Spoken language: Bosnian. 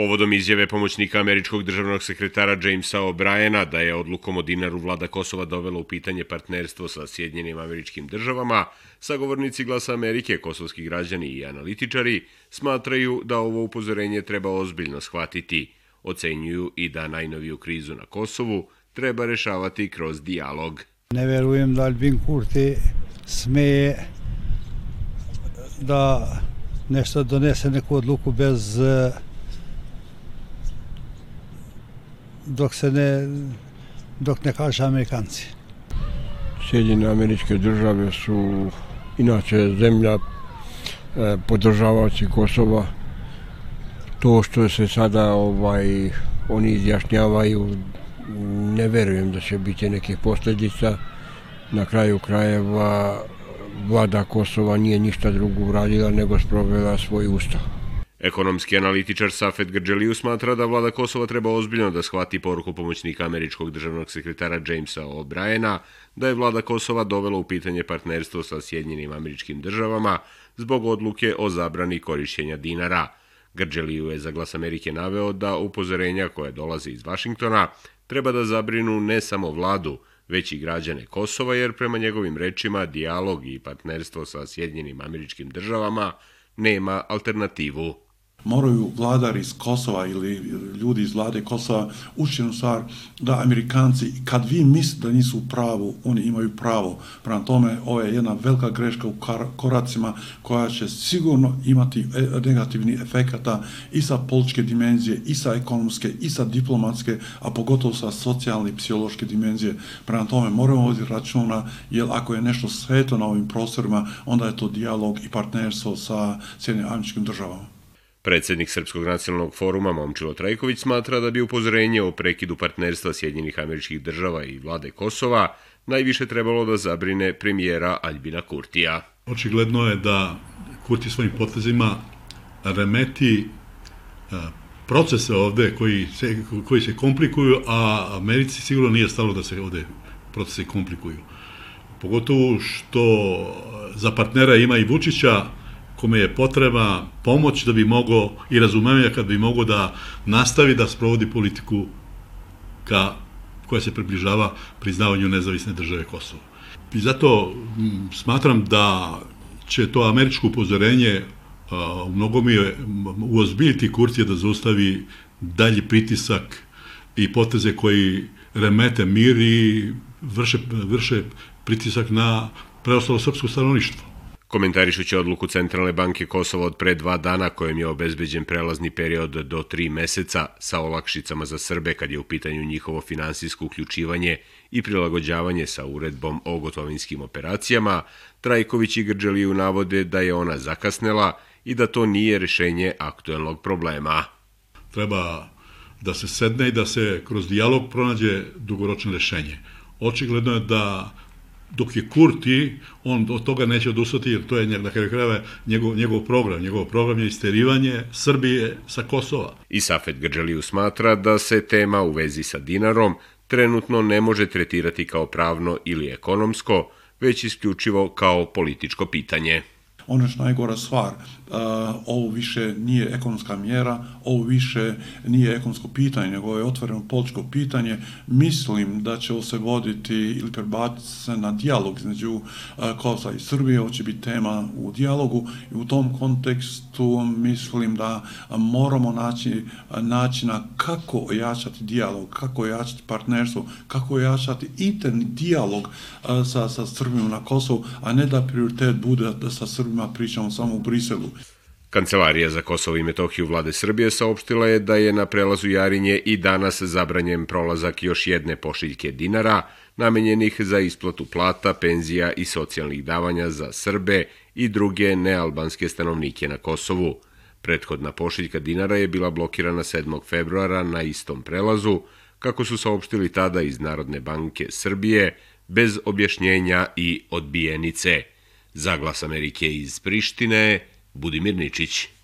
Povodom izjave pomoćnika američkog državnog sekretara Jamesa O'Briena da je odlukom o dinaru vlada Kosova dovela u pitanje partnerstvo sa Sjedinjenim američkim državama, sagovornici glasa Amerike, kosovski građani i analitičari smatraju da ovo upozorenje treba ozbiljno shvatiti. Ocenjuju i da najnoviju krizu na Kosovu treba rešavati kroz dijalog. Ne verujem da Albin Kurti smeje da nešto donese neku odluku bez dok se ne dok ne kaže Amerikanci. Sjedinjene američke države su inače zemlja e, podržavaoci Kosova. To što se sada ovaj oni izjašnjavaju ne verujem da će biti nekih posljedica. Na kraju krajeva vlada Kosova nije ništa drugo uradila nego sprovela svoj ustav. Ekonomski analitičar Safet Grđeliju smatra da vlada Kosova treba ozbiljno da shvati poruku pomoćnika američkog državnog sekretara Jamesa O'Briena da je vlada Kosova dovela u pitanje partnerstvo sa Sjedinjenim američkim državama zbog odluke o zabrani korišćenja dinara. Grđeliju je za glas Amerike naveo da upozorenja koje dolaze iz Vašingtona treba da zabrinu ne samo vladu, već i građane Kosova, jer prema njegovim rečima dijalog i partnerstvo sa Sjedinjenim američkim državama nema alternativu moraju vladari iz Kosova ili ljudi iz vlade Kosova učinu stvar da Amerikanci, kad vi mislite da nisu u pravu, oni imaju pravo. Prema tome, ovo je jedna velika greška u koracima koja će sigurno imati e, negativni efekata i sa političke dimenzije, i sa ekonomske, i sa diplomatske, a pogotovo sa socijalne i psihološke dimenzije. Prema tome, moramo ovdje računa, jer ako je nešto sveto na ovim prostorima, onda je to dijalog i partnerstvo sa Sjedinim američkim državama. Predsjednik Srpskog nacionalnog foruma Momčilo Trajković smatra da bi upozorenje o prekidu partnerstva Sjedinjenih američkih država i vlade Kosova najviše trebalo da zabrine premijera Aljbina Kurtija. Očigledno je da Kurti svojim potezima remeti e, procese ovde koji se, koji se komplikuju, a Americi sigurno nije stalo da se ovde procese komplikuju. Pogotovo što za partnera ima i Vučića, kome je potreba pomoć da bi mogo i razumevanja kad bi mogo da nastavi da sprovodi politiku ka, koja se približava priznavanju nezavisne države Kosova. I zato smatram da će to američko upozorenje u mnogom je uozbiljiti Kurcija da zaustavi dalji pritisak i poteze koji remete mir i vrše, vrše pritisak na preostalo srpsko stanovništvo. Komentarišući odluku Centralne banke Kosova od pre dva dana kojem je obezbeđen prelazni period do tri meseca sa olakšicama za Srbe kad je u pitanju njihovo finansijsko uključivanje i prilagođavanje sa uredbom o gotovinskim operacijama, Trajković i Grđeliju navode da je ona zakasnela i da to nije rešenje aktuelnog problema. Treba da se sedne i da se kroz dijalog pronađe dugoročno rešenje. Očigledno je da dok je Kurti, on od toga neće odustati, jer to je na kraju krajeva njegov, njegov program. Njegov program je isterivanje Srbije sa Kosova. I Safet Grđaliju smatra da se tema u vezi sa dinarom trenutno ne može tretirati kao pravno ili ekonomsko, već isključivo kao političko pitanje. Ono što najgora stvar, Eh, ovo više nije ekonomska mjera, ovo više nije ekonomsko pitanje, nego je otvoreno političko pitanje. Mislim da će ovo se voditi ili prebaciti se na dijalog između uh, Kosova i Srbije, ovo će biti tema u dijalogu i u tom kontekstu mislim da moramo naći eh, načina kako ojačati dijalog, kako ojačati partnerstvo, kako ojačati interni dijalog uh, sa, sa Srbijom na Kosovu, a ne da prioritet bude da sa Srbima pričamo samo u Briselu. Kancelarija za Kosovo i Metohiju vlade Srbije saopštila je da je na prelazu Jarinje i danas zabranjen prolazak još jedne pošiljke dinara, namenjenih za isplatu plata, penzija i socijalnih davanja za Srbe i druge nealbanske stanovnike na Kosovu. Prethodna pošiljka dinara je bila blokirana 7. februara na istom prelazu, kako su saopštili tada iz Narodne banke Srbije, bez objašnjenja i odbijenice. Zaglas Amerike iz Prištine, Budimir Ničić.